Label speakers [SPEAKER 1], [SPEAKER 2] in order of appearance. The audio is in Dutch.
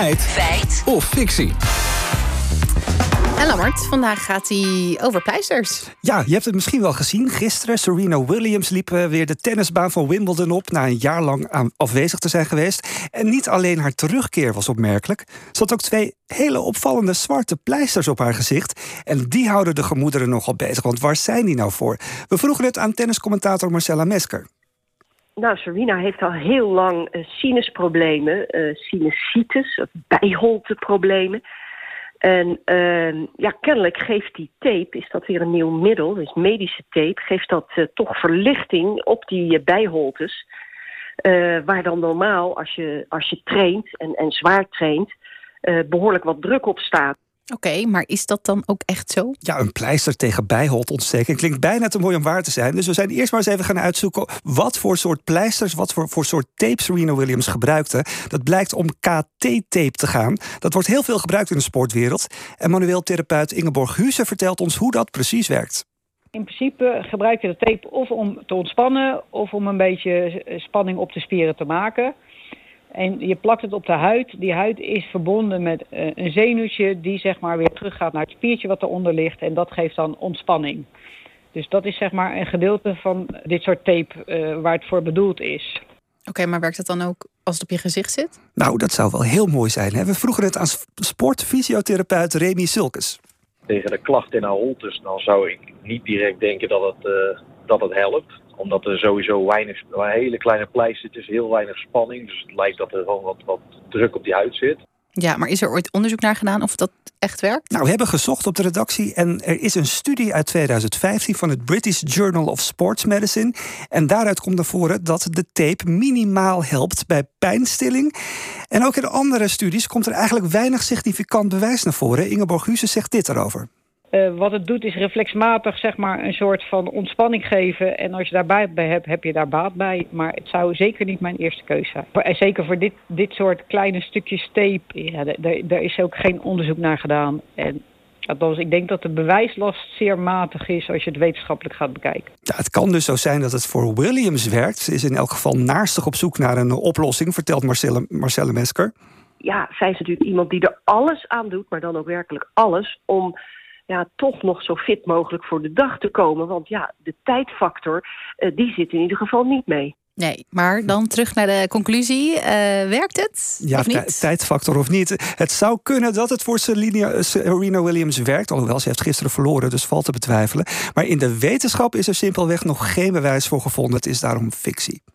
[SPEAKER 1] Feit. Feit. Of fictie.
[SPEAKER 2] En Lammert, vandaag gaat hij over pleisters.
[SPEAKER 3] Ja, je hebt het misschien wel gezien. Gisteren, Serena Williams liep eh, weer de tennisbaan van Wimbledon op... na een jaar lang afwezig te zijn geweest. En niet alleen haar terugkeer was opmerkelijk. Ze had ook twee hele opvallende zwarte pleisters op haar gezicht. En die houden de gemoederen nogal bezig. Want waar zijn die nou voor? We vroegen het aan tenniscommentator Marcella Mesker.
[SPEAKER 4] Nou, Serena heeft al heel lang uh, sinusproblemen, uh, sinusitis, bijholteproblemen. En uh, ja, kennelijk geeft die tape, is dat weer een nieuw middel, dus medische tape, geeft dat uh, toch verlichting op die bijholtes. waar dan normaal, als je, als je traint en, en zwaar traint, behoorlijk wat druk op staat.
[SPEAKER 2] Oké, maar is dat dan ook echt zo?
[SPEAKER 3] Ja, een pleister tegen bijholtontsteking klinkt bijna te mooi om waar te zijn. Dus we zijn eerst maar eens even gaan uitzoeken wat voor soort pleisters, wat voor, voor soort tapes Serena Williams gebruikte. Dat blijkt om KT-tape te gaan. Dat wordt heel veel gebruikt in de sportwereld. En manueel therapeut Ingeborg Huze vertelt ons hoe dat precies werkt.
[SPEAKER 5] In principe gebruik je de tape of om te ontspannen of om een beetje spanning op de spieren te maken. En je plakt het op de huid. Die huid is verbonden met uh, een zenuwtje die zeg maar weer teruggaat naar het spiertje wat eronder ligt. En dat geeft dan ontspanning. Dus dat is zeg maar een gedeelte van dit soort tape uh, waar het voor bedoeld is.
[SPEAKER 2] Oké, maar werkt het dan ook als het op je gezicht zit?
[SPEAKER 3] Nou, dat zou wel heel mooi zijn. Hè? We vroegen het aan sportfysiotherapeut Remy Sulkes.
[SPEAKER 6] Tegen de klacht in haar holtes, dan zou ik niet direct denken dat het, uh, dat het helpt omdat er sowieso weinig, een hele kleine pleister zit, dus heel weinig spanning. Dus het lijkt dat er gewoon wat, wat druk op die huid zit.
[SPEAKER 2] Ja, maar is er ooit onderzoek naar gedaan of dat echt werkt?
[SPEAKER 3] Nou, we hebben gezocht op de redactie en er is een studie uit 2015 van het British Journal of Sports Medicine. En daaruit komt naar voren dat de tape minimaal helpt bij pijnstilling. En ook in andere studies komt er eigenlijk weinig significant bewijs naar voren. Ingeborg Husse zegt dit erover.
[SPEAKER 5] Uh, wat het doet is reflexmatig zeg maar, een soort van ontspanning geven. En als je daar baat bij hebt, heb je daar baat bij. Maar het zou zeker niet mijn eerste keuze zijn. En zeker voor dit, dit soort kleine stukjes tape, ja, daar is ook geen onderzoek naar gedaan. En althans, ik denk dat de bewijslast zeer matig is als je het wetenschappelijk gaat bekijken.
[SPEAKER 3] Ja, het kan dus zo zijn dat het voor Williams werkt. Ze is in elk geval naastig op zoek naar een oplossing, vertelt Marcelle, Marcelle Mesker.
[SPEAKER 4] Ja, zij is natuurlijk iemand die er alles aan doet, maar dan ook werkelijk alles om ja, toch nog zo fit mogelijk voor de dag te komen. Want ja, de tijdfactor, uh, die zit in ieder geval niet mee.
[SPEAKER 2] Nee, maar dan terug naar de conclusie. Uh, werkt het?
[SPEAKER 3] Ja,
[SPEAKER 2] of niet?
[SPEAKER 3] tijdfactor of niet. Het zou kunnen dat het voor Serena Williams werkt. Alhoewel, ze heeft gisteren verloren, dus valt te betwijfelen. Maar in de wetenschap is er simpelweg nog geen bewijs voor gevonden. Het is daarom fictie.